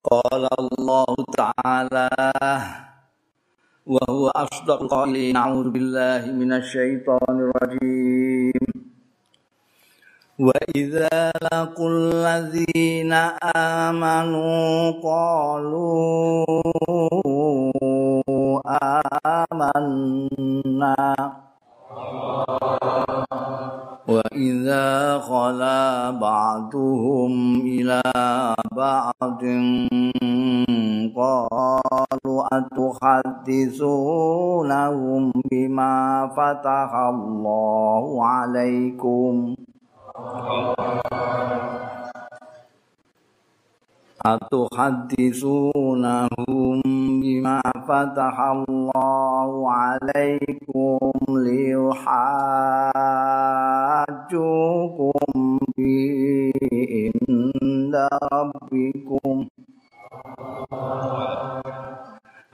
قال الله تعالى وهو أصدق القائلين أعوذ بالله من الشيطان الرجيم. وإذا لقوا الذين آمنوا قالوا آمنا. وإذا خلا بعضهم إلى بعض قالوا أتحدثونهم بما فتح الله عليكم؟ أتحدثونهم بما فتح الله عليكم ليحاجوكم به عند ربكم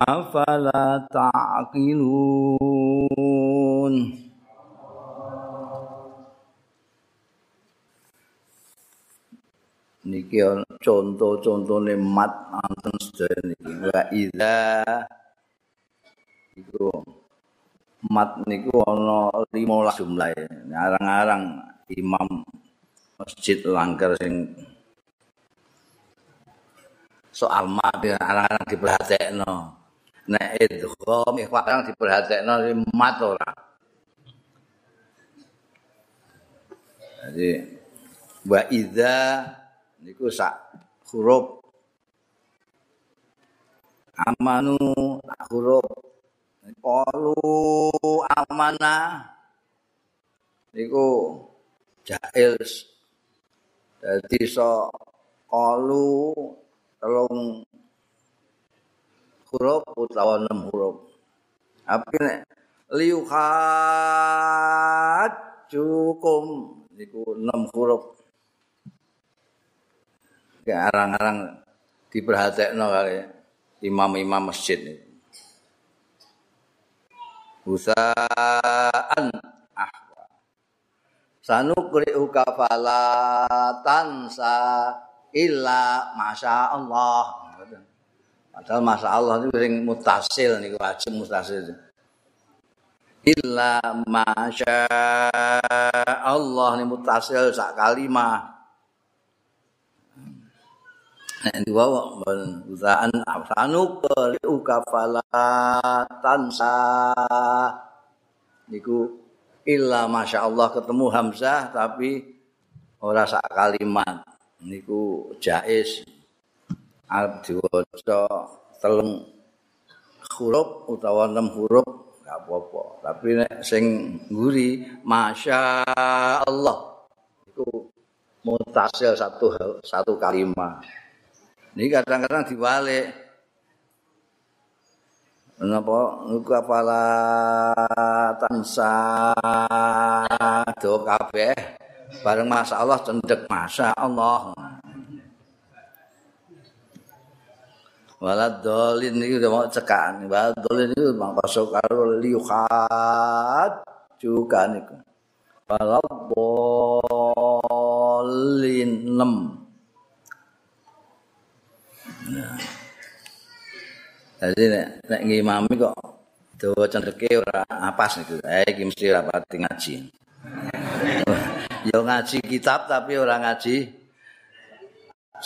أفلا تعقلون niki contoh-contohne mat anten sedaya niki. Wa idza iku mat niku ana 15 jumlah ngarang-arang imam masjid langgar sing soal mat arang-arang diperhatekno nek idgham ikhwan diperhatekno mat ora. Jadi wa idza niku sak huruf. Amanu huruf. Qalu amana. Niku jail dadi so qalu telung huruf utawa enam huruf. Tapi nek liuhat cukum niku enam huruf arang-arang diperhatekno kali imam-imam masjid ini. Usaan ahwa. Sanukri ukafala tansa illa masya Allah. Padahal masya Allah itu sing mutasil nih wajib mutasil. Illa masya Allah ini mutasil sak kalimah. Nek diwawa ben usahaan afsanu kali tansa niku illa masyaallah ketemu hamzah tapi ora sak kalimat. Niku jais arep diwaca telung huruf utawa enam huruf gak apa-apa. Tapi nek sing nguri masya Allah itu mutasil satu satu kalimat Ini kadang-kadang dibalik. Kenapa? Nuku apala tansa do kabeh bareng masa Allah cendek masa Allah. Walad dolin ini udah mau cekan. Walad dolin mau masuk karo liuhat juga nih. Walad dolin nem. Jadi nek nek ngimami kok dawa cendeke ora apas niku. Eh iki mesti ora pati ngaji. Yo ngaji kitab tapi ora ngaji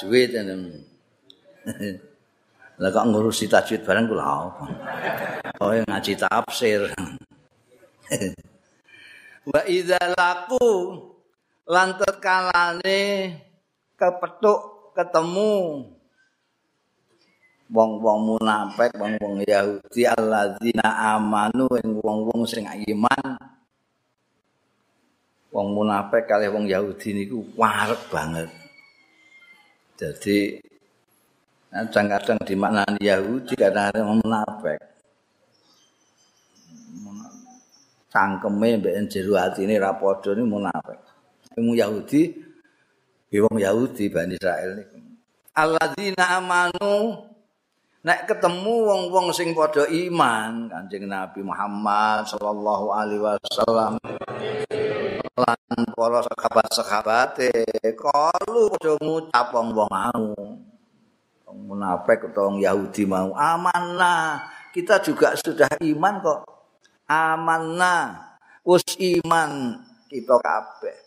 juwit Lah kok ngurusi tajwid bareng kula apa? Oh ngaji tafsir. Wa idza laku lantet kalane kepethuk ketemu wong-wong munafik, wong-wong Yahudi alladzina amanu ing wong-wong sing iman. Wong munafik kali wong Yahudi niku warek banget. Jadi kadang-kadang di makna Yahudi kadang-kadang wong munafik. Cangkeme mbek jero atine ra padha ni munafik. Wong Yahudi, wong Yahudi Bani Israel niku. Alladzina amanu nek ketemu wong-wong sing padha iman Kanjeng Nabi Muhammad sallallahu alaihi wasallam lan para sahabat-sahabate kalu padha ngucap wong-wong mau munafik atau Yahudi mau amanah kita juga sudah iman kok. Amanah us iman kita kabeh.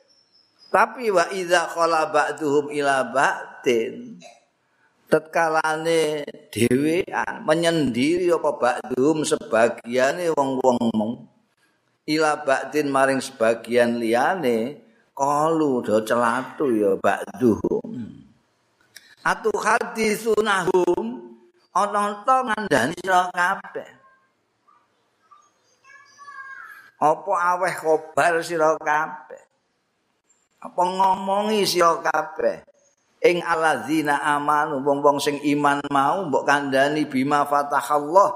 Tapi wa idza khala ba'duhum ila ba'din tetkalane dhewean menyendiri apa ba'duhum sebagiane wong-wong ila ba'din maring sebagian liyane kalu do celatu ya ba'duhum. Atu hadisunahum ana to ngandani sira kabeh. Apa aweh kobar sira kabeh? Apa ngomongi sira kabeh ing alazina amanu wong-wong sing iman mau mbok kandhani bima fatahallah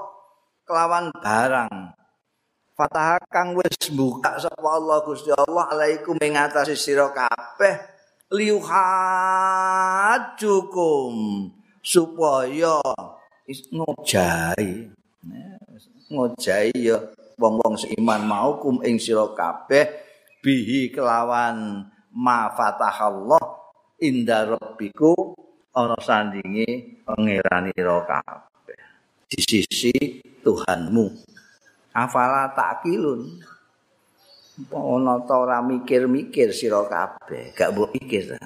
kelawan barang. Fatah kang wis buka sapa Allah Gusti Allah alaikum ing atase sira kabeh liuhajukum supaya ngojai. Ngojai ya wong-wong seiman mau kum ing sira kabeh bihi kelawan ma fatahallah inda rabbiku ana sandinge pangerani ro kabeh. Di sisi Tuhanmu. Afala takilun. Ana ta ora mikir-mikir sira kabeh. Gak mbok mikir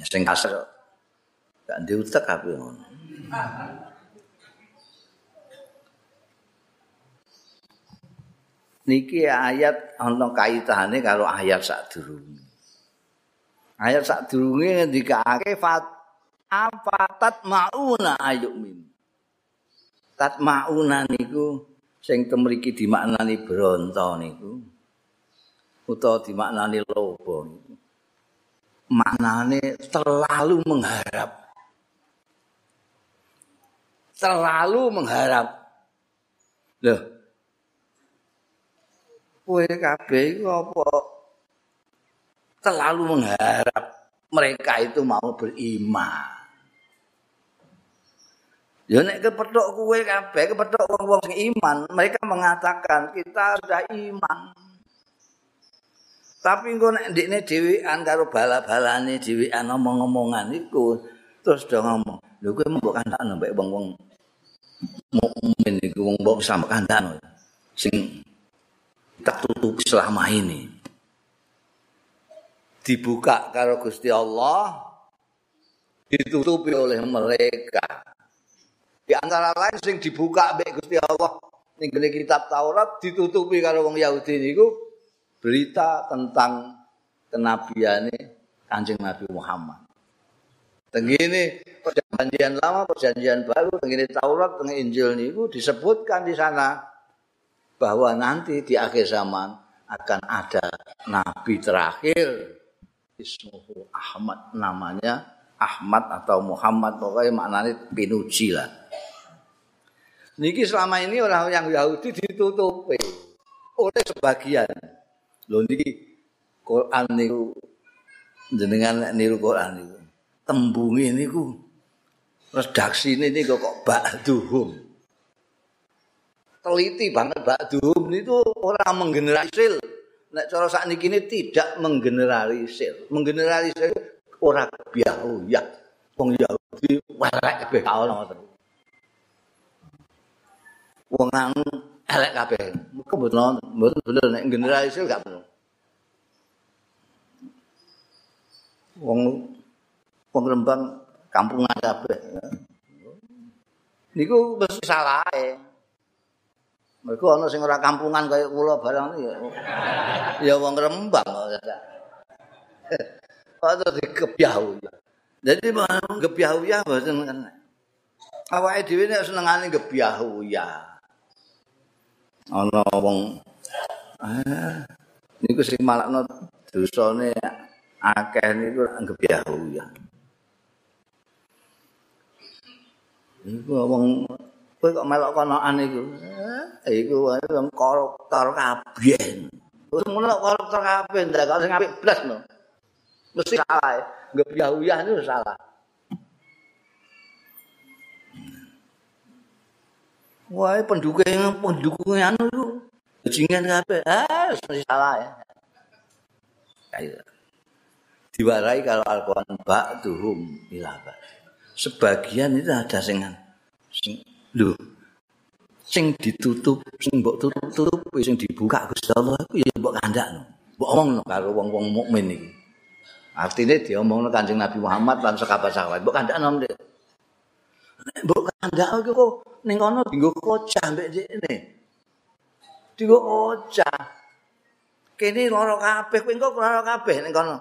sing kasar gak diutek kabeh ngono. Niki ayat ana kaitane karo ayat sadurunge. Ayat sadurunge ngendikake fat afatat mauna ayumin. Tat mauna niku sing temriki dimaknani bronto niku utawa dimaknani lobo. Maknane terlalu mengharap. Terlalu mengharap. Loh, kowe kabeh iku apa terlalu mengharap mereka itu mau beriman. Ya nek kepethuk kowe kabeh, kepethuk wong-wong sing iman, mereka mengatakan kita sudah iman. Tapi engko nek ndekne dhewean karo bala-balane dhewean ngomong-ngomongan iku terus do ngomong, lho kowe mbok kandhakno mbek wong-wong mukmin iku wong mbok sampe kandhakno sing tak tutupi selama ini. Dibuka karo Gusti Allah, ditutupi oleh mereka. Di antara lain sing dibuka mbek Gusti Allah ning kitab Taurat ditutupi karo wong Yahudi niku berita tentang kenabiane Kanjeng Nabi Muhammad. Tenggini perjanjian lama, perjanjian baru, tenggini Taurat, tenggini Injil niku disebutkan di sana bahwa nanti di akhir zaman akan ada nabi terakhir Ismuhu Ahmad namanya Ahmad atau Muhammad pokoknya maknanya pinuji lah. Niki selama ini orang yang Yahudi ditutupi oleh sebagian. Loh niki Quran niku jenengan niru Quran niku. Tembungi niku redaksi ini kok ba'duhum. teliti banget Mbak Dum itu orang menggeneralisir. Nek cara saat ini tidak menggeneralisir. Menggeneralisir orang biau ya. Wong Yahudi welek kabeh kaono terus. Wong anu elek kabeh. Muga mboten mboten bener nek generalisir gak bener. Wong wong Rembang kampungan kabeh. Niku mesti salah e. Mereka ana sing ora kampungan kaya kula barang ya. Ya wong Rembang. Ada di kepiau. Jadi kepiau ya boten kan. Awake dhewe nek senengane kepiau ya. Ana wong ah niku sing malakno dosane akeh niku kepiau ya. Niku wong kowe kok melok konoan iku eh, iku wong koruptor kabeh wis ngono koruptor kabeh ndak kok sing apik blas no mesti salah ngebyahuyah itu salah Wah, pendukung pendukung anu lu. Bajingan kabeh. Ah, mesti salah ya. Ayo. diwarai kalau Al-Qur'an ba'duhum ila Sebagian itu ada sing sing lho sing ditutup sing mbok tutup sing dibuka Gusti Allah iku ya mbok kandakno. Mbok omongno karo wong-wong mukmin iki. Artine diomongno Kanjeng Nabi Muhammad lan sahabat-sahabat. Mbok kandakno ndek. Mbok kandakno iku kok ning kono dienggo kocah mbek dene. Dienggo kocah. Kene lara kabeh, kowe kok lara kabeh ning kono.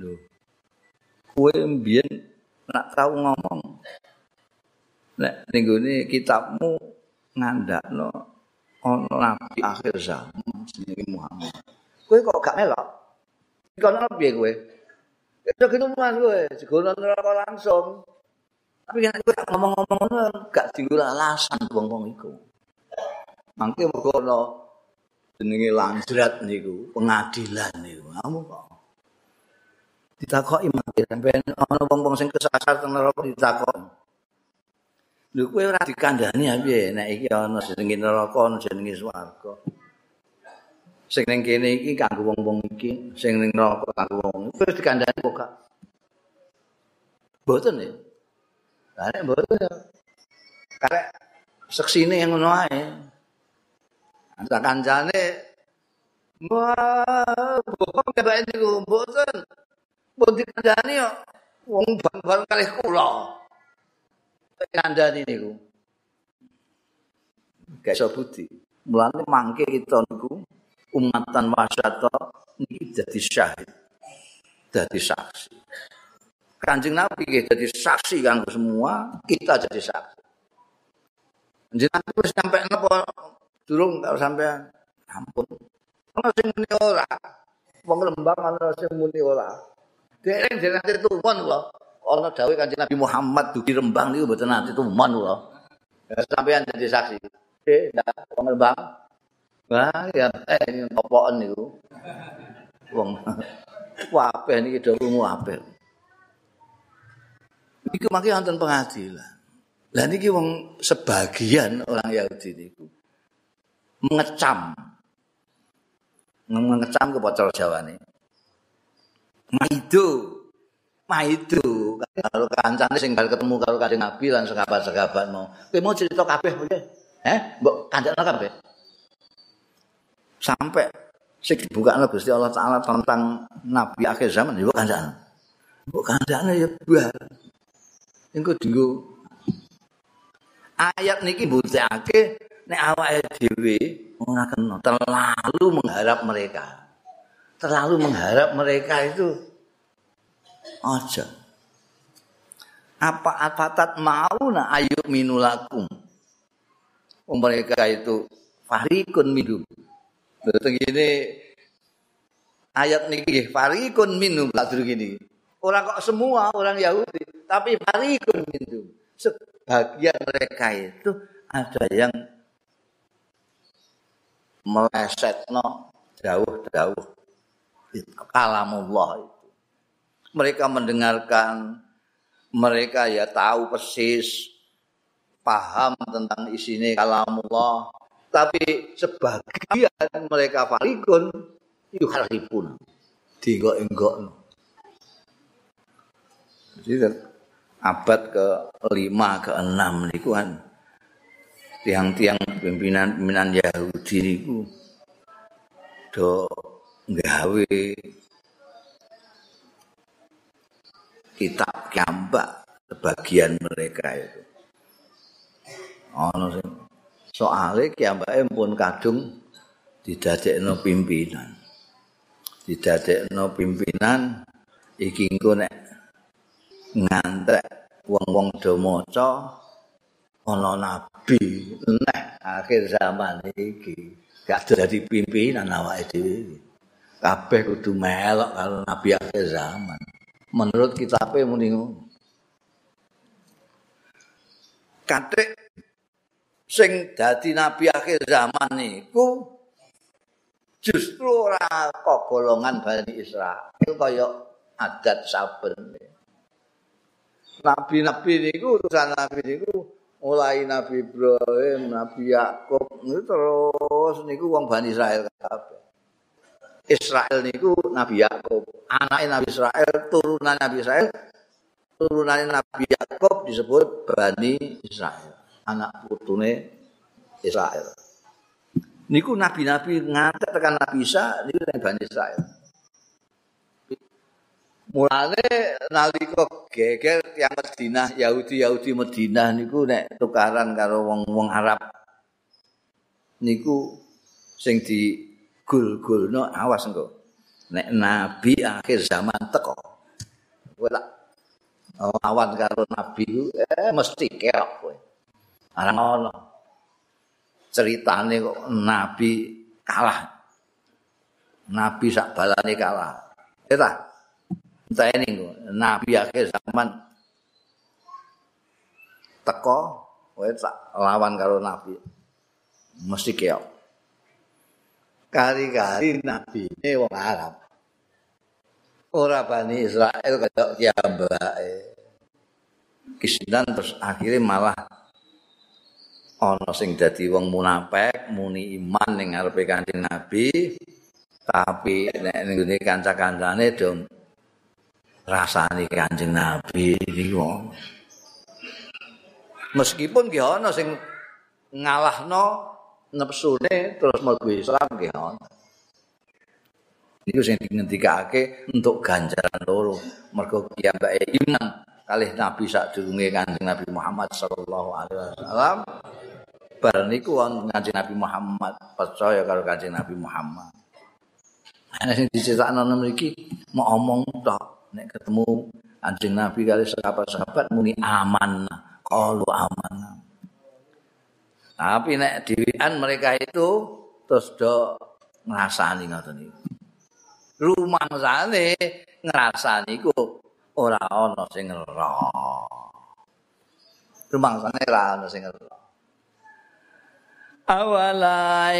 Lho. Kowe mbiyen nak tau ngomong. Nek ning kitabmu ngandakno ana nabi akhir zaman jenenge Muhammad. Kowe kok gak melok? Kono piye kowe? Ya gitu mas kowe, segono neraka langsung. Tapi kan kowe ngomong-ngomong gak dienggo alasan wong-wong iku. Mangke mergo ana jenenge lanjrat niku, pengadilan niku. Kamu kok ditakoki mangke sampeyan ana wong-wong sing kesasar teng neraka ditakoki. Lho kowe ora dikandani ya piye nek iki ana jenenge neraka ana jenenge swarga. Sing ning kene iki kanggo wong-wong iki, sing ning neraka kanggo wong. Kowe dikandani kok gak? Boten ya. Karek boten ya. Karek seksine yang ngono ae. Antara kancane Wah, bohong ya bae niku, mboten. Mbok dikandani wong bang-bang kalih kula. Kandani niku. Gak iso budi. Mulane mangke kita niku umatan masyata niki dadi syahid. Dadi saksi. Kanjeng Nabi nggih dadi saksi kanggo semua, kita jadi saksi. Jenengan wis sampai napa durung karo sampean. Ampun. Ana sing muni ora. Wong lembang ana sing muni ora. Dereng jenengan tuwon kula. Ana dawuh Kanjeng Nabi Muhammad dugi rembang niku mboten nate tuwon kula. Sampean jadi saksi. Eh, ndak wong lembang. Wah, ya eh ini opoken niku. Wong wape niki krungu apik. Iku mangke wonten pengadilan. Lah niki wong sebagian orang Yahudi niku mengecam mengecam ke Jawa nih. Maido, maido. Kalau kancane sing ketemu karo kanjeng Nabi lan sekabat-sekabat mau. Kowe mau cerita kabeh piye? Eh, mbok kandakno kabeh. Sampai sing dibukakno Gusti Allah taala tentang nabi akhir zaman yo kandakno. Mbok kandakno ya bah. Engko dinggo ayat niki buktekake nek awake dhewe ora kena terlalu mengharap mereka. Terlalu mengharap mereka itu aja. Apa apatat mau na ayuk minulakum. Mereka itu farikun minum. Betul gini ayat niki farikun minum tak gini. Orang kok semua orang Yahudi, tapi farikun minum. Sebagian mereka itu ada yang meleset no jauh-jauh kalamullah itu. Mereka mendengarkan, mereka ya tahu persis, paham tentang isinya kalamullah. Tapi sebagian mereka farikun, yuharipun. Digok-enggok. Jadi abad ke-5 ke-6 niku kan tiang-tiang pimpinan-pimpinan Yahudi niku do gawe kitab kiambak sebagian mereka itu. Ono sing soale kiambake pun kadung didadekno pimpinan. Didadekno pimpinan iki engko nek ngantek wong-wong do maca ana nabi nek akhir zaman iki gak dadi pimpinan awake dhewe kabeh kudu melok karo nabi akhir zaman menurut kitabe muni katik sing dadi nabi akhir zaman niku justru ora kok golongan Bani Israel kaya adat saben nabi-nabi niku utusan nabi niku mulai Nabi Ibrahim, Nabi Yakub, terus niku wong Bani Israel kabeh. Israel niku Nabi Yakub. Anake Nabi Israel, turunan Nabi Israel, turunan Nabi Yakub disebut Bani Israel. Anak putune Israel. Niku nabi-nabi ngantek tekan Nabi Isa niku Bani Israel. Mulane nalika geger yang Madinah Yahudi Yahudi Madinah niku nek tukaran karo wong-wong Arab niku sing di gul-gulno awas engko. Nek nabi akhir zaman teko. Kowe lak awan karo nabi eh mesti kerok kowe. Ora ono. Ceritane kok nabi kalah. Nabi sak balane kalah. Eta. Entah ini nabi akhir zaman teko kowe lawan karo nabi. Mesti keok. Kari-kari nabi ini wong Arab. Ora Bani Israel kaya kiambake. Kisinan terus akhirnya malah ana sing dadi wong munafik, muni iman ning ngarepe Kanjeng Nabi, tapi nek ning kanca-kancane dong rasani Kanjeng Nabi iki Meskipun ki ana sing ngalahno nepsune terus mlebu Islam nggih ono. Niku sing dingendikake untuk ganjaran loro. Mergo piyambake iman kalih Nabi sadurunge Kanjeng Nabi Muhammad sallallahu alaihi wasallam. Bar niku Kanjeng Nabi Muhammad percaya karo Kanjeng Nabi Muhammad. Ana sing diceritakno mriki mau omong tok nek ketemu Kanjeng Nabi kali sahabat-sahabat muni aman. Qalu aman. Tapi nek dhewean mereka itu terus do ngrasani ngoten niku. Rumangsane ngrasani ku ora ana sing ora. Rumangsane ora ana sing ora.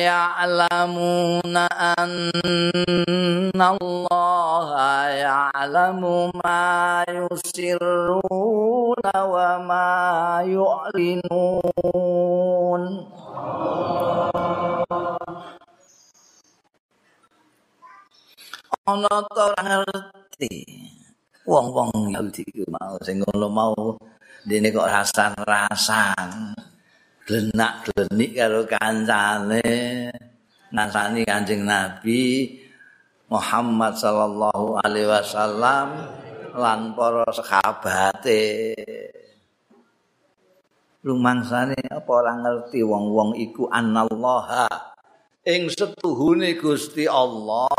Ya'lamuna anna Allah ya'lamu ma yusirruna wa ma yu'linun Ana ora ngerti? Wong-wong Yahudi mau sing ngono mau dene kok rasan-rasan glenak-glenik karo kancane. Nasani Kanjeng Nabi Muhammad sallallahu alaihi wasallam lan para sahabate. Lumangsane apa ora ngerti wong-wong iku anallaha ing setuhune Gusti Allah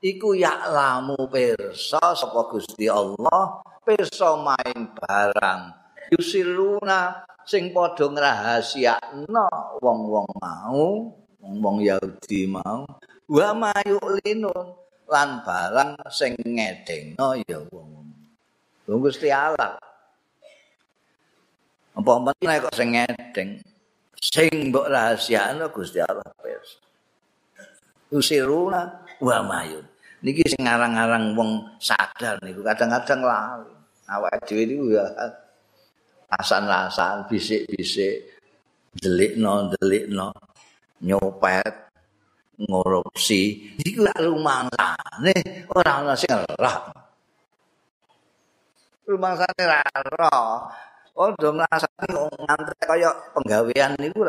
iku yaklamu pirsa sapa Gusti Allah? Pirsa main barang. Yusiluna sing padha ngrahasiakno wong-wong mau, wong-wong Yahudi mau, wa mayulinun lan barang sing ngedengno ya wong. Wong Gusti Allah. Apa meneh kok sing ngedeng? Sing mbok rahasiakno Gusti Allah pers. Usiruna wa mayun. Niki sing ngarang-ngarang wong sadar niku kadang-kadang lali. Awake dhewe niku ya rasan-rasan bisik-bisik delikno delikno nyopet ngorupsi. Iku lak rumangsane ora ana sing ora rumangsane ora ora oh do ngrasani ngantek kaya penggawean niku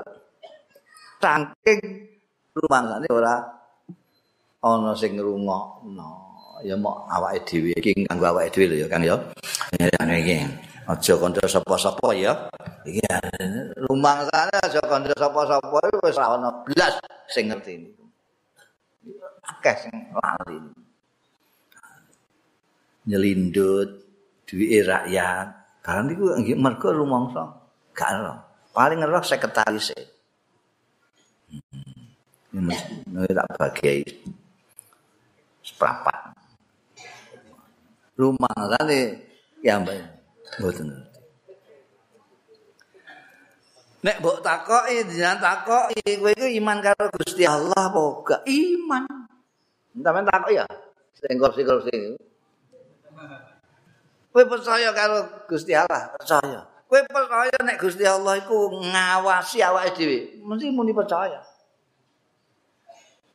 saking rumangsane ora ana sing ngrungokno. Ya mok awake dhewe iki kanggo awake dhewe lho ya Kang ya. Iki aja kanca sapa-sapa ya. Iki rumangsane aja kanca sapa-sapa wis ora ana blas sing ngerti niku. Akeh sing lali. Nyelindut duwe rakyat. Barang niku nggih mergo rumangsa gak ero. Paling ero sekretaris. Hmm. Ini tak bagai seprapat. Rumah sana yang baik. Mboten ngerti. Nek mbok takoki, jenengan takoki, kowe iku iman karo Gusti Allah apa gak iman? Sampeyan takok ya. Sing kursi-kursi. Kowe percaya karo Gusti Allah? Percaya. Kowe percaya nek Gusti Allah iku ngawasi awake dhewe? Mesti muni percaya.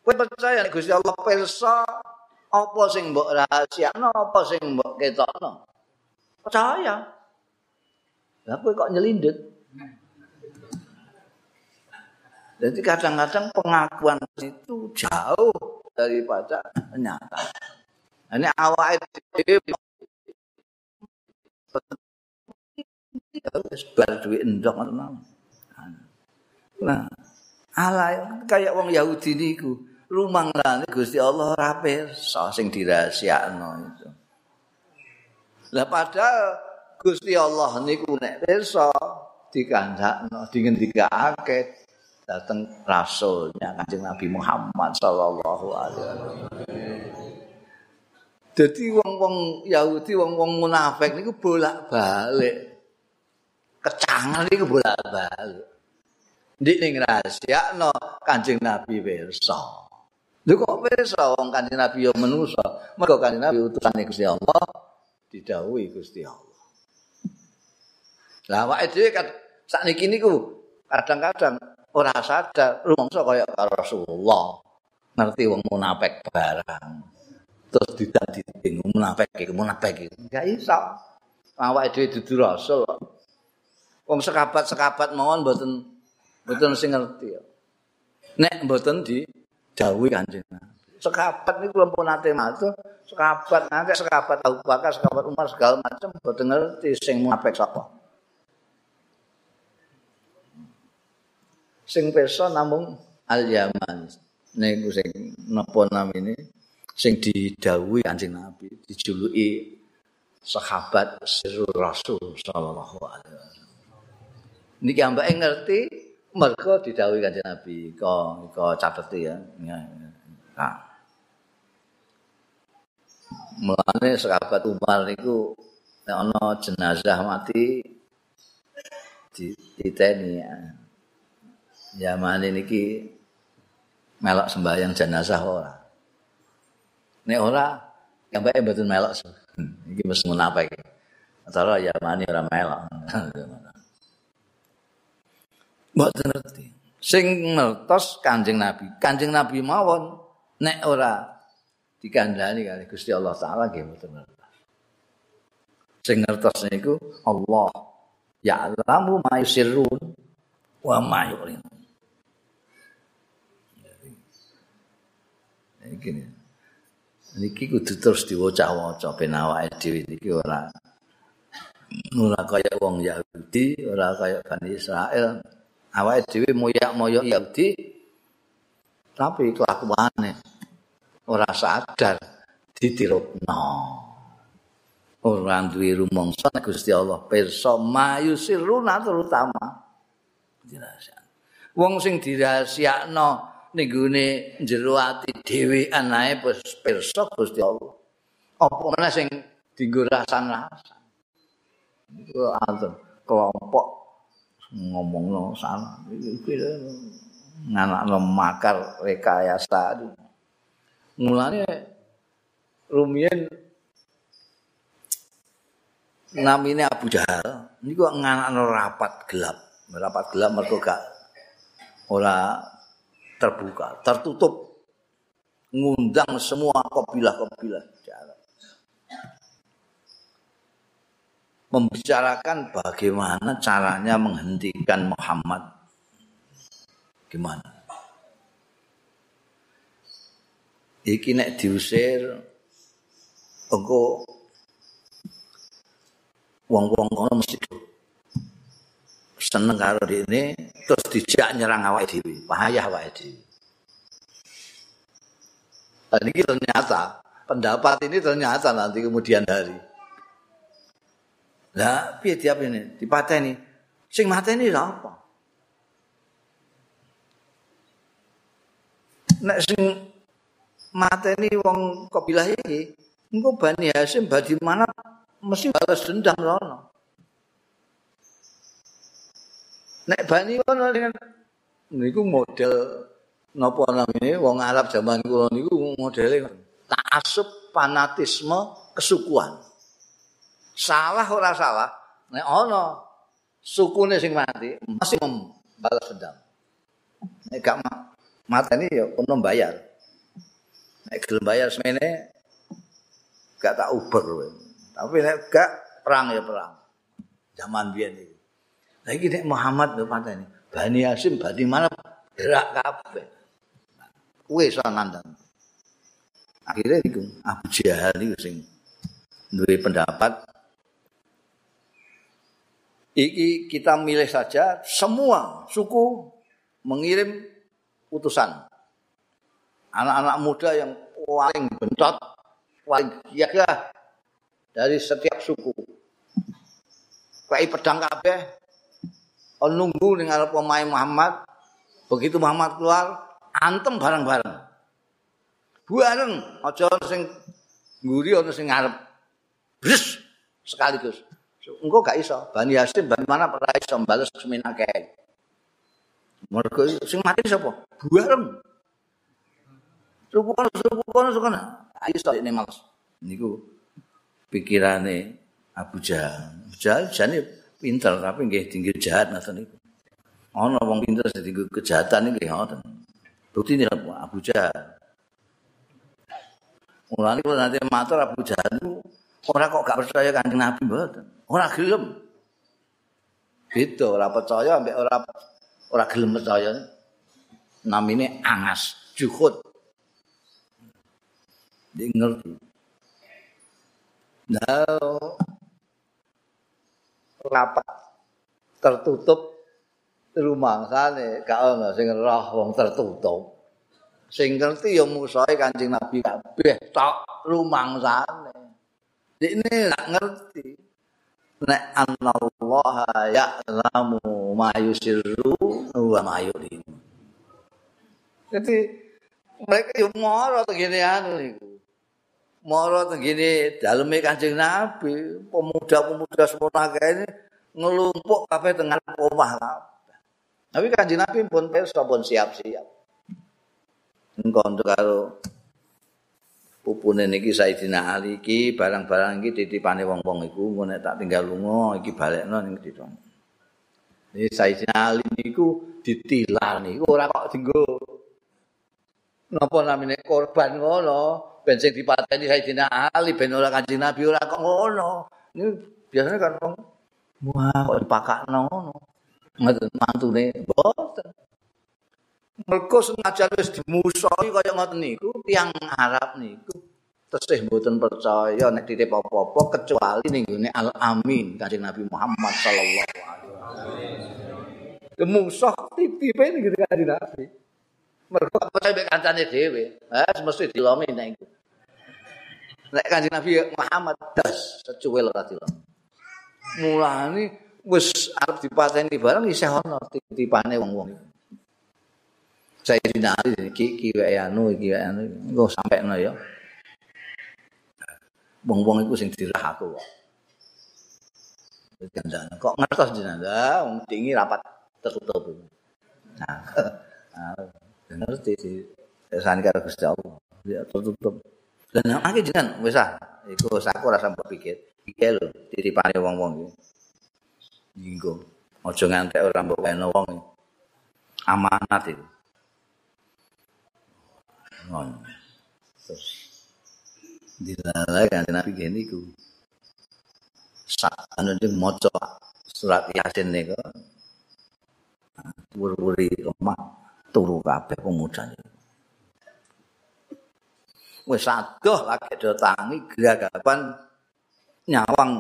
Kowe percaya nek Gusti Allah pirsa apa sing mbok rahasiakno, apa sing mbok ketokno? Percaya. Lah kowe kok nyelindut? Jadi kadang-kadang pengakuan itu jauh daripada nyata. Ini awal itu sebar duit endok Nah, ala kayak wong Yahudi niku, rumang lane Gusti Allah ora pirsa sing dirahasiakno itu. Lah padahal Gusti Allah niku nek pirsa dikandakno dingendikake dateng rasulnya Kanjeng Nabi Muhammad sallallahu alaihi wasallam. Dadi wong-wong Yahudi, wong-wong munafik niku bolak-balik. Kecangan niku bolak-balik. Ndik ning rahasiakno Kanjeng Nabi pirsa. Lho kok pirsa wong Kanjeng Nabi yo manusa? Mergo Kanjeng Nabi utusane Gusti Allah didhawuhi Gusti Allah. Lah awake dhewe sakniki niku kadang-kadang ora sadar rumangsa kaya Rasulullah. Ngerti wong munafik barang. Terus didadi bingung munafik iki munafik iki. Enggak iso. Awake dhewe dudu rasul. Wong sekabat-sekabat mawon mboten Mboten sing ngerti. Nek mboten di dawuh Kanjeng Nabi. Sekabat niku lempun nate matur, sekabat nate sekabat Abu Bakar, sekabat Umar segala macam mboten ngerti sing munafik sapa. Sing pirsa namung Al-Yaman. Niku sing napa namine sing didhawuhi Kanjeng Nabi, dijuluki sahabat Sirul Rasul sallallahu alaihi wasallam. Niki ambake ngerti mergo didhawuhi Kanjeng Nabi kok kok ya. Nah. Mulane sahabat Umar niku nek ana jenazah mati di diteni ya. Zaman niki melok sembahyang jenazah ora. Nek ora baik mboten melok. Iki mesti munafik. Antara ya mani ora melok. Mboten ngerti. Sing ngertos Kanjeng Nabi. Kanjeng Nabi mawon nek ora dikandani kali Gusti Allah taala nggih mboten. Sing ngertos niku Allah. Ya'lamu ma yusirrun wa ma yu'lin. Iki niki kudu terus diwaca-waca ben awake dhewe iki ora ora kaya wong Yahudi, ora kaya Bani Israel, awake dhewe moyak-moyok Yahudi tapi kelakuane ora sadar ditirupno ora duwe rumangsa Gusti Allah pirsa mayu siruna terutama. Dirahasiakno wong sing dirahasiakno ning gone jero ati dhewean ae pirsa Gusti Allah. Apa meneh sing dienggo rasan-rasan iku kelompok ngomongno salah. Iki nganakno makar rekayasa mulane rumiyin namine Abu Jahal niku nganakno rapat gelap rapat gelap mergo gak ora terbuka tertutup ngundang semua kabilah-kabilah membicarakan bagaimana caranya menghentikan Muhammad. Gimana? Iki nek diusir engko wong-wong kono mesti seneng karo dene terus dijak nyerang awake dhewe, bahaya awake dhewe. Dan ini ternyata pendapat ini ternyata nanti kemudian hari Lah piye tiap ini dipateni? Sing mateni lha apa? Nek sing mateni wong kabilah iki, engko Bani Hasyim badi mana mesti balas dendam rono. Nek Bani kono dengan niku model napa namine wong Arab zaman kula niku modele ta'assub fanatisme kesukuan. salah ora salah nek ana sukune sing mati masih membalas dendam nek gak mateni ya ono bayar nek gelem bayar semene gak tak uber tapi nek gak perang ya perang. Zaman biyen iki. Lagi nek Muhammad lho pateni Bani Hasim bani mana gerak kabeh. Kuwe sanandan akhirnya itu Abu Jahal itu sing duwe pendapat iki kita milih saja semua suku mengirim utusan anak-anak muda yang paling bentot paling gagah dari setiap suku. Kayak pedang kabeh nunggu dengan pemain Muhammad begitu Muhammad keluar antem bareng-bareng. Bareng aja sing nguri ana sing ngarep. Bres sekaligus. Engko gak iso. Bani Hasim Bani mana ora iso bales seminake mergo sing mati sapa? Bareng suku kono suku kono suku kono ayo iso ini males niku pikirane Abu Jahal Abu Jahal jane pinter tapi nggih tinggi jahat ngoten niku ana wong pinter sing tinggi kejahatan nggih ngoten bukti ini Abu Jahal Mulane kalau nanti matur Abu Jahal ora kok gak percaya kanjeng Nabi mboten. ora gelem. Beda ora percaya ambek ora ora gelem percaya. Namine angas, juhud. Ngerti. Nah, rapat tertutup rumah sana gak ono sing roh wong tertutup sing ngerti ya musae Kanjeng Nabi kabeh tok rumangsane ini gak ngerti nek Allah ya'lamu ma yusirru wa ma yu'lin. Jadi mereka yo moro begini anu niku. Moro begini daleme Kanjeng Nabi, pemuda-pemuda semua ini ngelumpuk kabeh tengah omah Tapi Kanjeng Nabi pun pirsa pun siap-siap. Engko karo pupune niki Sayyidina Ali iki barang-barang iki titipane wong-wong iku engko nek tak tinggal lunga iki balekno ning dito. Ini Sayyidina Ali niku ditilar niku ora kok dinggo napa namine korban ngono ben sing dipateni Sayyidina Ali ben ora Kanjeng Nabi ora kok ngono. Ini biasanya kan wong wah kok dipakakno ngono. Ngoten mantune boten. Mergo senajan wis dimusuhi kaya ngoten niku, tiyang Arab niku tesih mboten percaya nek titip apa-apa kecuali ning gone Al-Amin Kanjeng Nabi Muhammad sallallahu alaihi wasallam. Kemusuh titipe ning gone Kanjeng Nabi. Mergo percaya mek kancane dhewe, ha mesti dilomi nek iku. Nek Kanjeng Nabi Muhammad das secuwil ora dilomi. Mulane wis arep dipateni barang isih ana titipane wong-wong saya dinali iki iki wae anu iki wae anu engko sampeno ya wong-wong iku sing dirah aku kok Gandana. kok ngertos jenazah wong dingi rapat tertutup nah ngerti sih. Sani karo Gusti Allah. Ya tertutup. Yang akhir jenengan wis ah iku aku rasa mbok pikir. Iki lho titipane wong-wong iki. Nggo aja ngantek ora mbok kene wong amanat itu ngono. Terus dilalai kan Nabi gini ku. Saat anu maca surat Yasin niku. Wuri-wuri omah turu kabeh pemuda niku. Wis adoh lagi do tangi geragapan nyawang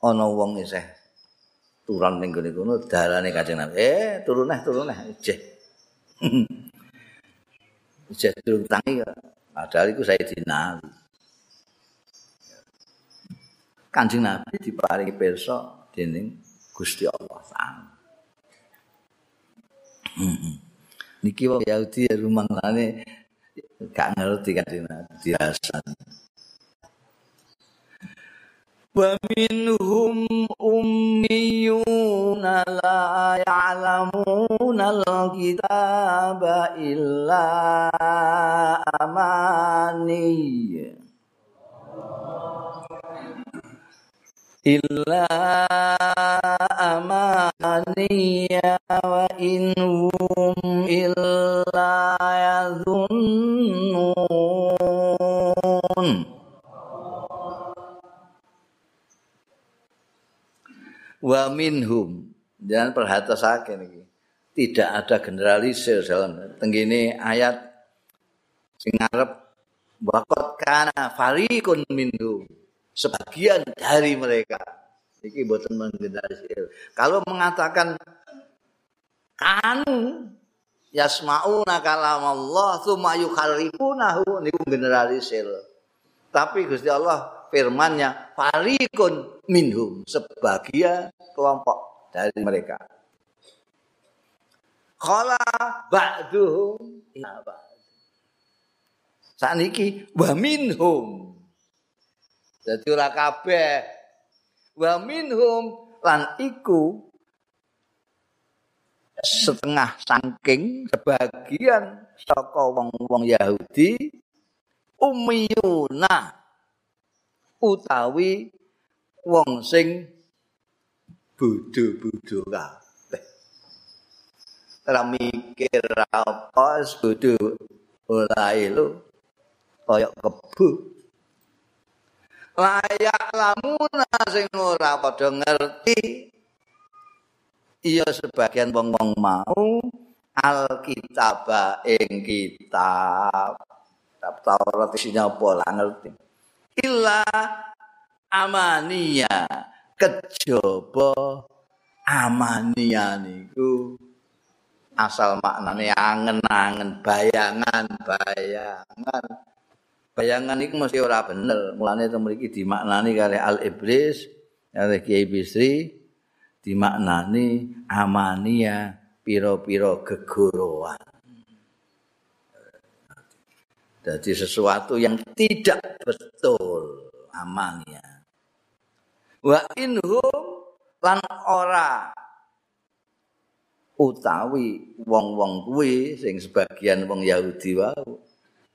ana wong isih turun ning gone kono dalane Kanjeng Nabi. Eh, turun neh, turun neh, jeh. Ijazah durung tangi ya. Padahal itu saya dinali. Kanjeng Nabi diparingi pirsa dening Gusti Allah Taala. Hmm. niki wong Yahudi ya rumah lane gak ngerti kan biasa wa minhum ummiyuna la ya'lamuna al-kitaba illa amani illa amani minhum jangan perhatasake niki. Tidak ada generalisir dalam tenggine ayat sing ngarep waqad kana fariqun sebagian dari mereka iki boten menggeneralisir. Kalau mengatakan kanu yasmauna kalam Allah tsumma yukharifunahu niku generalisir. Tapi Gusti Allah firman-Nya fariqun minhum sebagian kelompok dari mereka. Kala ba'duhum ila ba'd. Saniki wa minhum. Dadi ora kabeh. Wa minhum lan iku setengah saking sebagian saka wong-wong Yahudi umiyuna utawi wong sing bodho-bodho kabeh. Ora mikir apa bodho ora elu kaya kebu. Layak lamuna sing ora padha ngerti iya sebagian wong-wong mau alkitab ing kitab kitab Taurat isinya apa lah ngerti. Illa amania kejaba amania niku. Asal maknane angen-angen bayangan bayangan. Iku mesti ora bener. Mulane to mriki dimaknani kali al iblis kali kiai bisri dimaknani amania piro-piro gegorowan. Jadi sesuatu yang tidak betul amania. Wa inhum lan ora utawi wong-wong kuwi sing sebagian wong Yahudi wau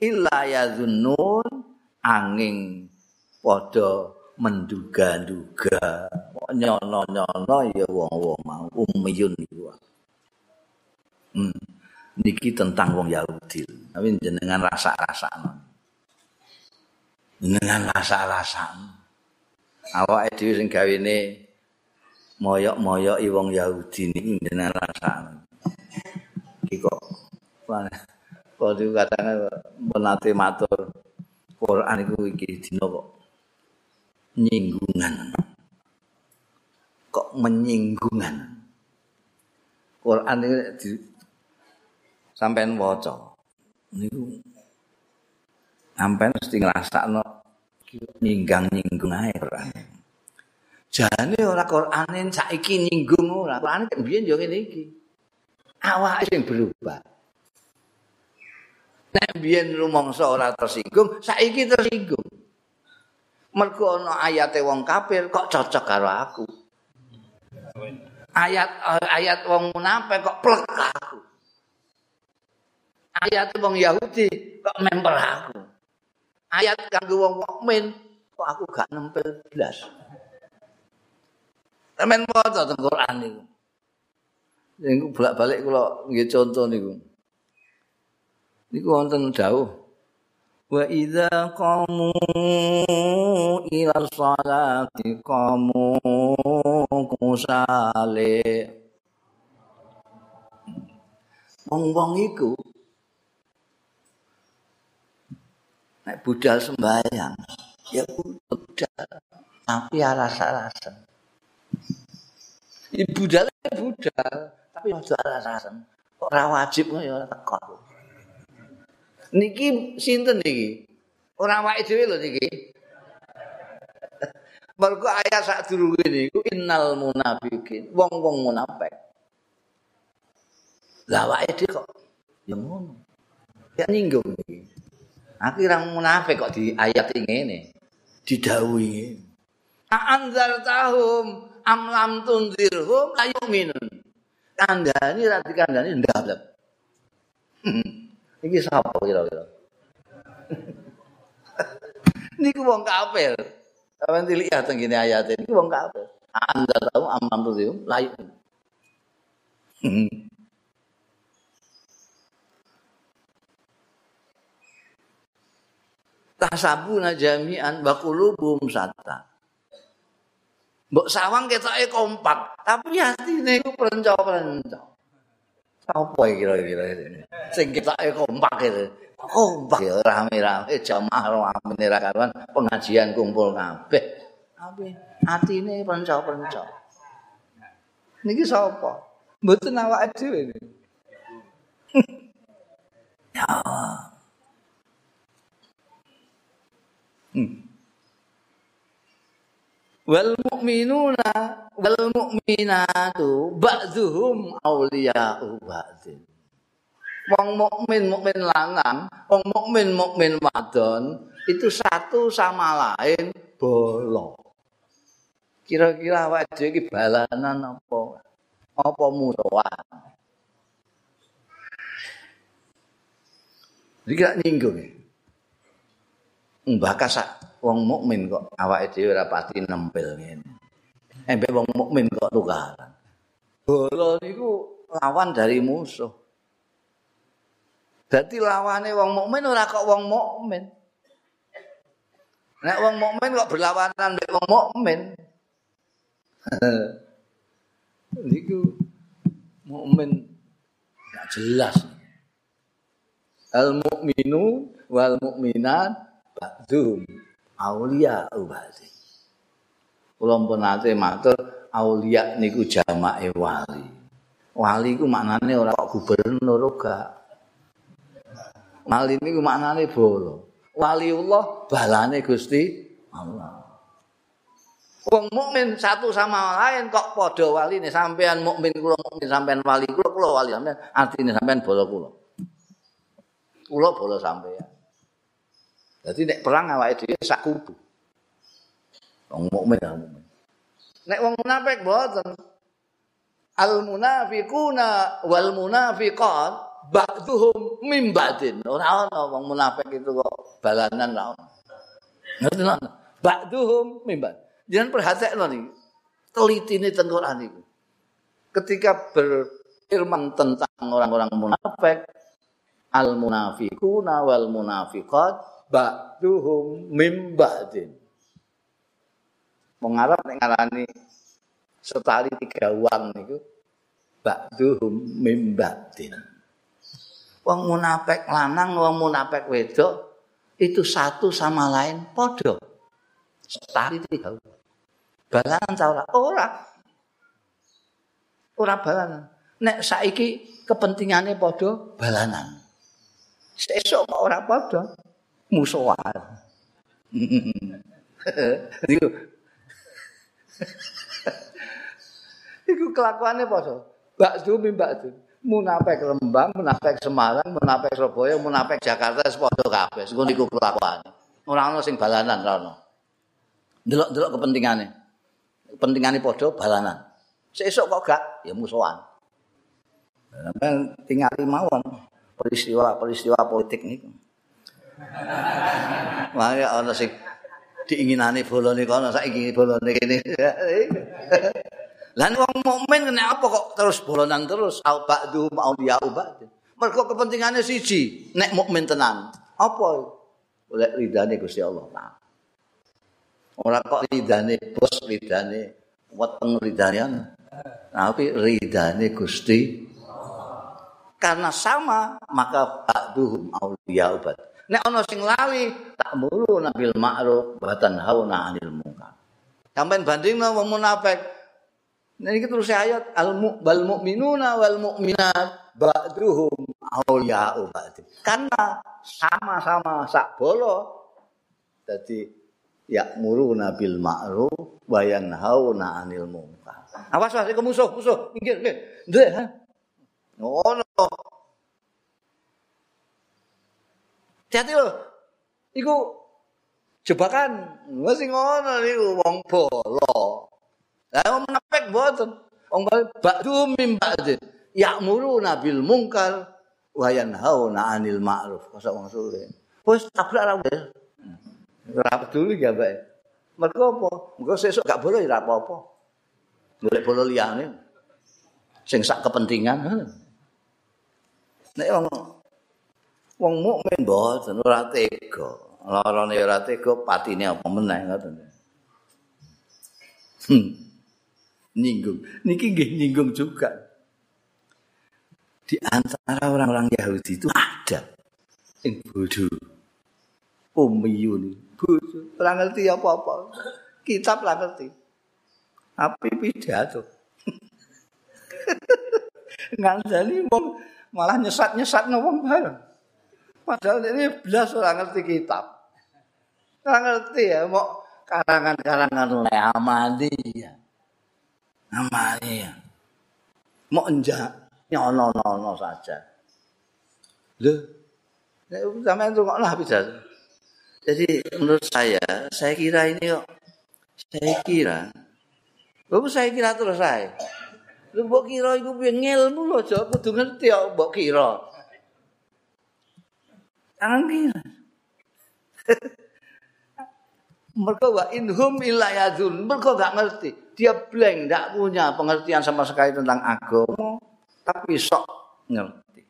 illa yazunnun angin padha menduga-duga nyono-nyono ya wong-wong mau umiyun iku. Hmm. Niki tentang wong Yahudi. Tapi jenengan rasa-rasa. Jenengan rasa-rasa. Awak dhewe sing gawene moyok-moyoki wong Yahudi niki jenengan rasa. Iki kok kok kadang menate matur Quran iku iki dina kok nyinggungan. Kok menyinggungan? Quran ini di, sampean waca. Niku sampean mesti ngrasakno nyinggang-nyinggung ae Quran. Jane ora Qurane saiki nyinggung ora. Quran kan biyen yo ngene iki. Awake sing berubah. Nek biyen rumangsa ora tersinggung, saiki tersinggung. mergo ana ayate wong kafir kok cocok karo aku. Ayat ayat wong munafik kok plek aku. Ayat wong Yahudi kok memper aku. Ayat kanggo wong mukmin kok aku gak nempel blas. Temen maca teng Quran niku. Niku bolak-balik kula nggih contoh niku. Niku wonten dawuh wa idza qamu ila sholati qamu kusale wong-wong iku nek budal sembahyang ya budal tapi alas-alasan Ibu budal budal tapi aja alasan ora wajib ya teko niki sinten niki? Ora awake dhewe lho niki. Mergo ayat sak durunge niku innal munafiqin, wong-wong munafik. Lah awake dhewe kok ya ngono. Ya ninggung iki. Akhirnya munafik kok di ayat ini ngene. Didhawuhi. Anzal tahum am lam tunzirhum la yu'minun. Kandhani ra dikandhani ndalem. Iki sapa kira-kira? Niku wong kafir. Sampeyan dilihat teng ngene ayat ini wong kafir. Anda tahu aman tuh yuk, layu. Tasabuna jami'an wa qulubum satta. Mbok sawang ketoke kompak, tapi atine iku perenco-perenco. Apa kira-kira ini? Sing ketoke kompak itu. Kompak ya rame-rame jamaah rame ra karuan pengajian kumpul kabeh. Tapi atine perenco-perenco. Niki sapa? Mboten awake dhewe. ya. Wal mu'minuna wal mu'minatu ba'dhum awliya'u ba'dhin. Wong mukmin mukmin lanang, wong mukmin mukmin wadon itu satu sama lain bolo. Kira-kira awake dhewe iki balanan apa? Apa musuhan? Iki gak nyinggung. Mbah kasak wong mukmin kok awake dhewe ora pati nempel ngene. Embe wong mukmin kok tukaran. Bola niku lawan dari musuh. Dadi lawane wong mukmin ora kok wong mukmin. Nek wong mukmin kok berlawanan mek wong mukmin. Niku mukmin gak jelas. Al mukminu wal mukminat ba'dhum aulia ubadi. Kula pun nate matur aulia niku jamake wali. Wali ku maknane ora kok gubernur gak. Wali niku maknane bolo. Waliullah balane Gusti Allah. Wong mukmin satu sama lain kok padha waline sampean mukmin kula mukmin sampean wali kula kula wali sampean artine sampean bolo kula. Kula bolo sampean. Jadi nek perang awake dhewe sak kubu. Wong mukmin ya mukmin. Nek wong munafik mboten. Al munafiquna wal munafiqat ba'dhum min ba'din. Ora ana wong munafik itu kok balanan ra ono. Ngerti lho. Ba'dhum min ba'd. Jangan perhatekno niki. Telitine teng Quran niku. Ketika berfirman tentang orang-orang munafik, al munafiquna wal munafiqat ba'duhum mim ba'din. Mengarap nek ngarani setali tiga uang niku ba'duhum mim ba'din. Wong munafik lanang, wong munafik wedok itu satu sama lain padha. Setali tiga uang. Balanan ta ora? Ora. Ora balanan. Nek saiki kepentingane padha balanan. Sesuk kok ora padha. Musuhan. Iku Iku kelakuannya apa so? Bakso mi bakso. Munafik Rembang, munafik Semarang, munafik Surabaya, munafik Jakarta sepodo kabeh. Iku niku kelakuane. Ora ana sing balanan ora ana. Delok-delok kepentingane. Kepentingane padha balanan. Sesuk kok gak ya musuhan. Sampai tinggal mawon peristiwa-peristiwa politik niku. Mangke ana sing diinginane bolone kono saiki bolone kene. Lan wong mukmin kena apa kok terus bolonan terus au mau dia ubat. Mergo kepentingane siji, nek mukmin tenan. Apa? Oleh ridane Gusti Allah Taala. Ora kok ridane bos, ridane weteng ridane. Tapi ridane Gusti karena sama maka ba'duhum auliya ubat. Nek ana sing lali, tak mulu nabil ma'ruf wa tanhauna 'anil munkar. Sampeyan bandingno wong munafik. Nek iki terus ayat al bal mu'minuna wal mu'minat ba'duhum awliya'u ba'd. Karena sama-sama sak bolo dadi ya'muruna bil ma'ruf wa yanhauna 'anil munkar. Awas wae musuh, musuh. Minggir, minggir. Ndek. Ngono. Hati lho. Iku jebakan. Masih ngono niku wong bolo. Lah wong menapek mboten. Wong ba'du mim ba'din. Ya'muru nabil mungkar wa yanhauna 'anil ma'ruf. Kosok wong sule. Wis tabrak ra wis. Ora peduli ya, Mbak. Mergo apa? Mergo sesuk gak boleh ora apa-apa. Golek bolo liyane. Sing sak kepentingan. Nek wong wong mukmin mboten ora tega larane ora tega patine apa meneh ngoten. Hmm. Nyinggung. Niki nggih nyinggung juga. Di antara orang-orang Yahudi itu ada yang bodoh. Umiyun. Bodoh. Ora ngerti apa-apa. Kitab ora ngerti. Tapi pidato. Ngandani wong malah nyesat-nyesat wong bareng. Padahal ini belas orang ngerti kitab. Orang ngerti ya, mau karangan-karangan oleh amali ya. Amali ya. Mau enjak, nyono-nono saja. Loh, sama itu kok lah bisa. Jadi menurut saya, saya kira ini kok, saya kira, Bapak saya kira terus saya. Lu mbok kira iku piye ngilmu lho, aja kudu ngerti kok mbok kira. Kira. Mereka wa inhum ilayadun. Mereka gak ngerti. Dia blank, gak punya pengertian sama sekali tentang agama. Tapi sok ngerti.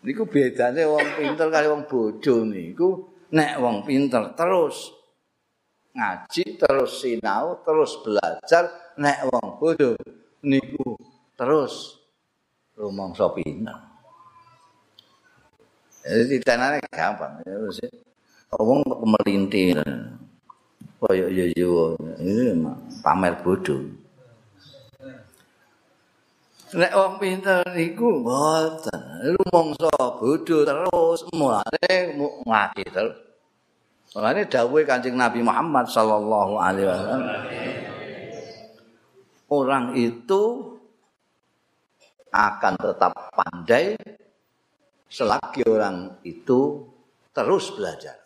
Niku bedanya wong pinter kali wong bodoh niku. Nek wong pinter terus ngaji, terus sinau, terus belajar. Nek wong bodoh niku terus rumangsa pinter. Jadi tanahnya gampang. Ngomong melintir. Oh iya iya iya. Ini pamer bodoh. Nek wong pinter niku mboten. Rumangsa bodoh terus mulane ngaji terus. Mulane dawuhe Kanjeng Nabi Muhammad sallallahu alaihi wasallam. Orang itu akan tetap pandai selagi orang itu terus belajar.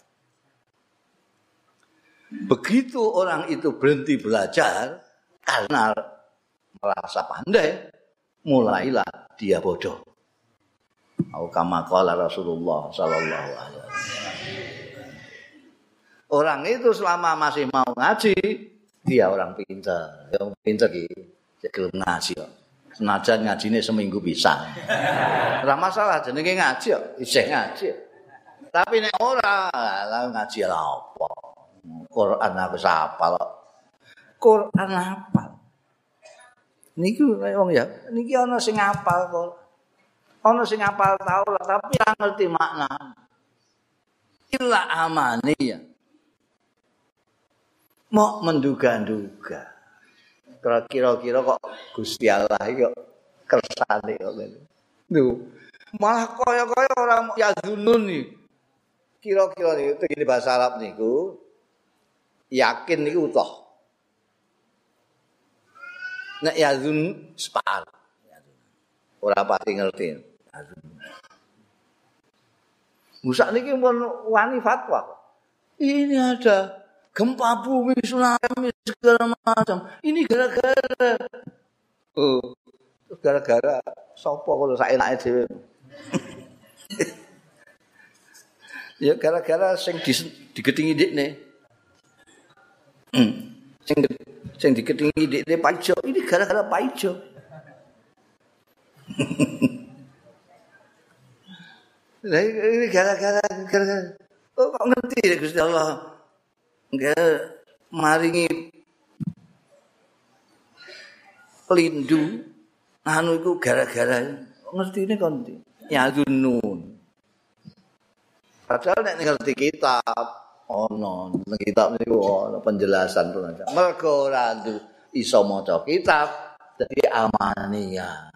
Begitu orang itu berhenti belajar karena merasa pandai, mulailah dia bodoh. Au Rasulullah sallallahu alaihi. Orang itu selama masih mau ngaji, dia orang pintar. Yang pintar gitu, ngaji kok. Senajan ngajine seminggu bisa. Ora masalah jenenge ngaji kok, isih ngaji. Tapi nek ora, lah ngaji lah apa? Quran aku sapal. Quran apa? Niku wong ya, niki ana sing apal kok. Ana sing apal tau lah, tapi ora ngerti makna. Illa amani ya. Mau menduga-duga. Kira-kira kok Gusti Allah iki kok kersane kok ngene. Malah kaya-kaya orang yazunun nih. Kira-kira itu ini bahasa Arab niku yakin niku utuh. Nek yazun separ. Ora pati ngerti. Musa niki pun wani fatwa. Ini ada gempa bumi, tsunami segala macam. Ini gara-gara oh, gara-gara sapa kalau sak enake dhewe. ya gara-gara sing di, digetingi dikne. Sing sing digetingi dikne paijo, ini gara-gara paijo. ini gara-gara gara-gara Oh, kok ngerti ya Gusti Allah? Enggak maringi pelindu. Anu iku gara-gara ngerti ini kan ya dunun padahal nek ngerti kitab ono oh, kitab niku ono penjelasan mergo ora iso maca kitab dadi amania.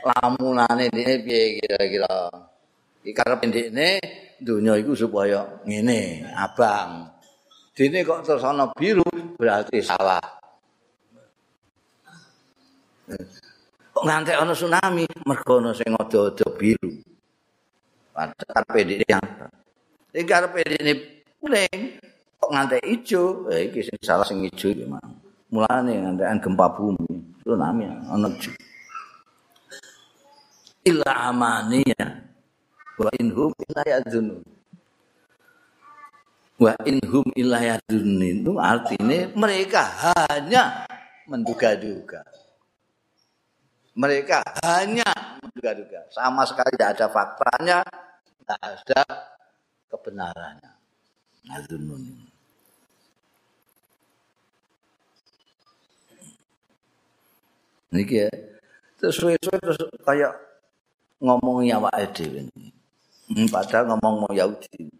Lamunane dene piye kira-kira? Iki karep ndekne donya iku supaya ngene abang Dene kok terus ana biru berarti salah. Kok ngantek ana tsunami mergo ana sing ada-ada biru. Padahal pendek apa? Iki karepe dene kuning kok ngantek ijo, eh iki sing salah sing ijo iki mang. Mulane ngantekan gempa bumi, tsunami ana ijo. Illa amaniya wa inhum illa yadzunun. Wa inhum ilayadun itu artinya mereka hanya menduga-duga mereka hanya menduga-duga sama sekali tidak ada faktanya tidak ada kebenarannya. Azunun. Niki ya. Terus suwe-suwe terus kayak ngomong awake dhewe. Hmm, padahal ngomong Yahudi.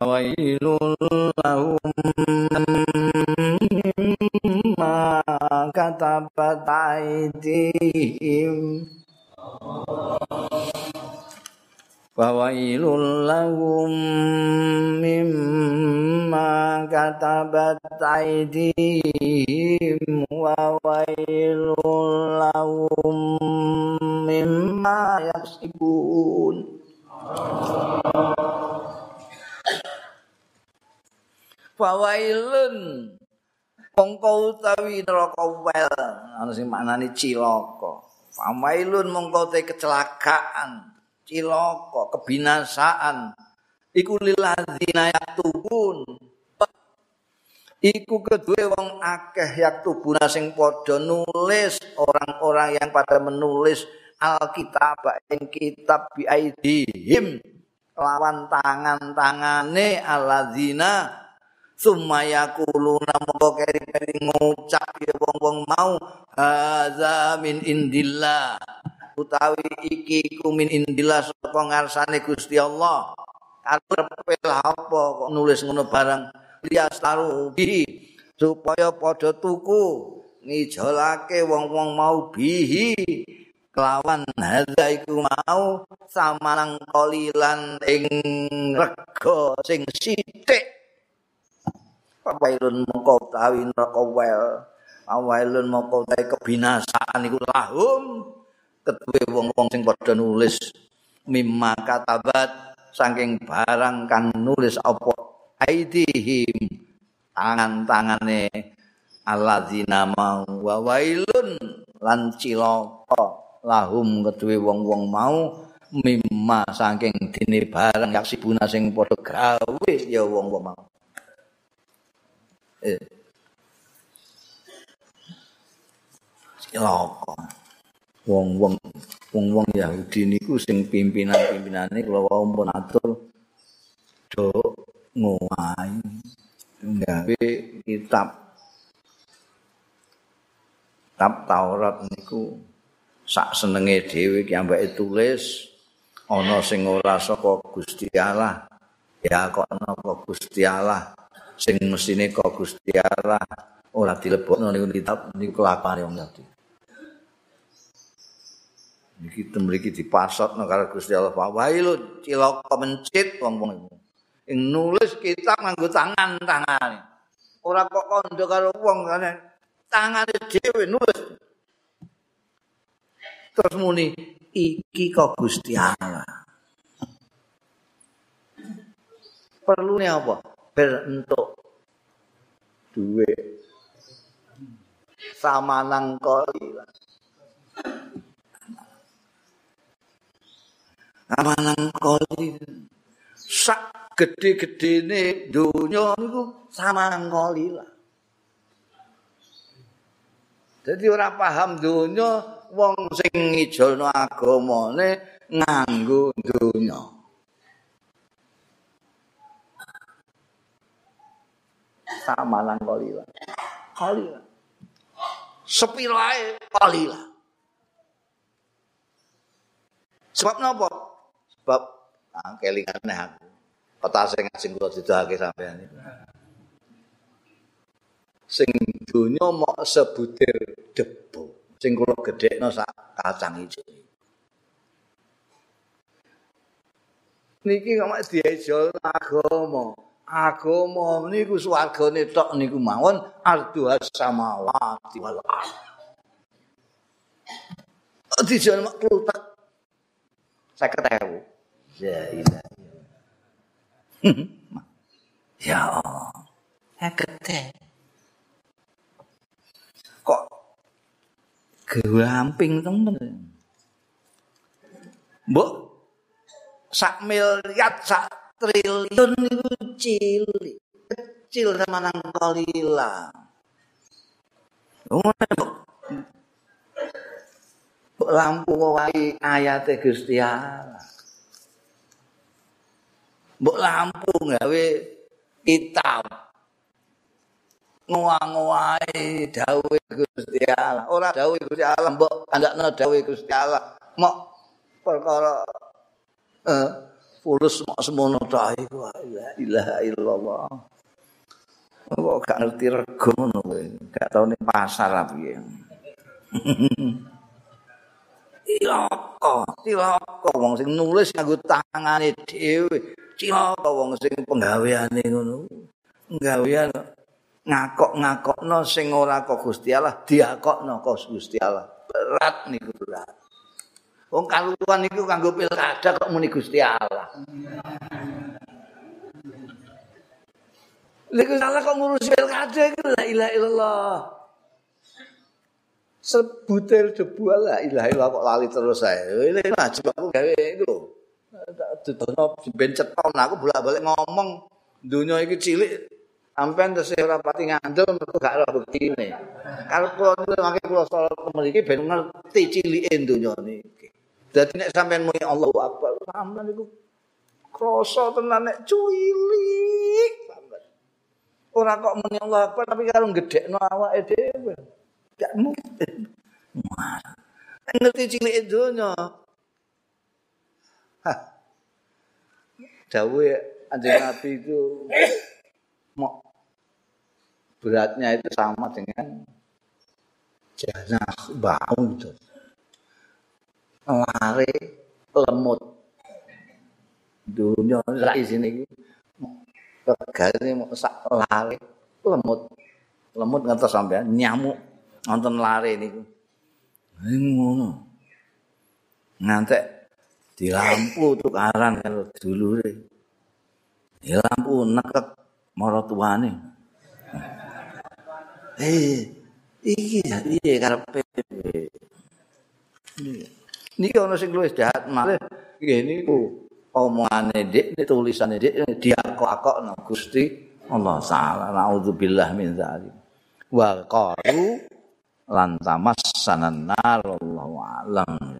وويل لهم مما كتبت أيديهم وويل لهم مما كتبت أيديهم وويل لهم مما يكسبون fawailun mongko utawi neraka wel. Ana sing maknane cilaka. Fawailun mongko te kecelakaan cilaka kebinasaan. Iku lilladzina yaktubun. Iku kedue wong akeh yaktubuna sing padha nulis orang-orang yang pada menulis alkitab ing kitab bi aidihim. Lawan tangan-tangane alladzina sumaya kuluna mongko keri-keri ngucap ya wong-wong mau. Haza min indillah. Utawi iki ku min indillah saka ngarsane Gusti Allah. Arep apa kok nulis ngono barang? Lias bihi supaya padha tuku ngijolake wong-wong mau bihi. Kelawan hadza iku mau samarang kolilan ing rega sing sithik Wailun mongko tawi neraka wel. Wailun mongko tawi kebinasaan iku lahum. Ketuwe wong-wong sing padha nulis. Mimma katabat saking barang kang nulis apa? Aidihim. Tangan-tangane alladzina mau. Wa wailun lan cilaka. Lahum ketuwe wong-wong mau. Mimma saking dene barang yaksibuna sing padha gawe ya wong-wong mau cilaka wong-wong wong-wong Yahudi niku sing pimpinan-pimpinane kula wau pun atur do ngowahi gawe kitab. Kitab Taurat niku sak senenge dhewe ki ambek tulis ana sing ora saka Gusti Allah ya kok ana Gusti Allah sing mesine kok Gusti Allah ora dilebokno ning kitab niku kelapane wong Yahudi. Niki temriki dipasotno karo Gusti Allah wailu cilaka mencit wong-wong iku. Ing nulis kitab nganggo tangan-tangane. Ora kok kandha karo wong kene tangane dhewe nulis. Terus muni iki kok Gusti Allah. Perlu apa? Bentuk duit. Sama nang koli sama nang koli. Sak gede-gede ini dunia itu sama nang lah. Jadi orang paham dunia wong sing ngijolno agamane nganggo dunia sama lan kalila. Kalila. Sepirae kalila. Sebab napa? Sebab ah, kelingane aku. Peta sing sing kula didhake sampean iki. Sing donya mok sebutir debu. Sing kula gedhekno sak kacang ijo. Niki kok mak diajol agama. Agama niku swargane tok niku mawon ardu samawati wal ardh. Dijan mak klutak. 50.000. Ya iya. Ya Allah. Ya gede. Kok gelamping temen. Mbok sak miliar sak triliun itu cilik. Kecil sama nang kolila. Mbok lampu wae ayate Gusti Allah. Mbok lampu gawe kitab. Ngowa-ngowae dawuh Gusti Allah. Ora dawuh Gusti Allah, mbok andakno dawuh Gusti Allah. Mok perkara eh fulus mok semono ta iku la ilaha illallah. Kok gak ngerti rego ngono kowe. Gak tau ning pasar apa piye. Cilaka, cilaka wong sing nulis nganggo tangane dhewe. Cilaka wong sing penggaweane ngono. Penggawean ngakok-ngakokno sing ora kok Gusti Allah diakokno kok Gusti Allah. Berat niku berat. Wong kaluwan niku kanggo pilkada kok muni Gusti Allah. Lha salah kok ngurusi pilkada iku la ilaha illallah. sebutir debu la ilaha illallah kok lali terus saya. Ini wajib aku gawe itu. Dudono ben ceton aku bolak-balik ngomong dunia iki cilik sampean terus ora pati ngandel mergo gak ora buktine. Kalau kula mangke kula salat mriki ben ngerti cilike dunia. Dadi nek sampean muni Allahu Akbar sampean niku krasa tenan nek cilik banget. Ora kok muni Allahu Akbar tapi karo gedhekno awake dhewe. Gak mungkin. Ngerti cilik donya. Dawe anjing Nabi itu mau beratnya itu sama dengan janah bau itu. Lari lemut. Dunia sak isine iki. Regane mau sak lari lemut. Lemut ngantos sampean nyamuk nonton lari niku. Ngono. Ngantek di lampu tukaran karo dulure. Di lampu nekek mara tuane. Eh, iki iki karepe. Niki ana sing luwih jahat malih nggih niku omongane dik tulisane dik diakok-akokno Gusti Allah taala. Nauzubillah min dzalik. Wa qalu lan tamassanan nar wallahu alam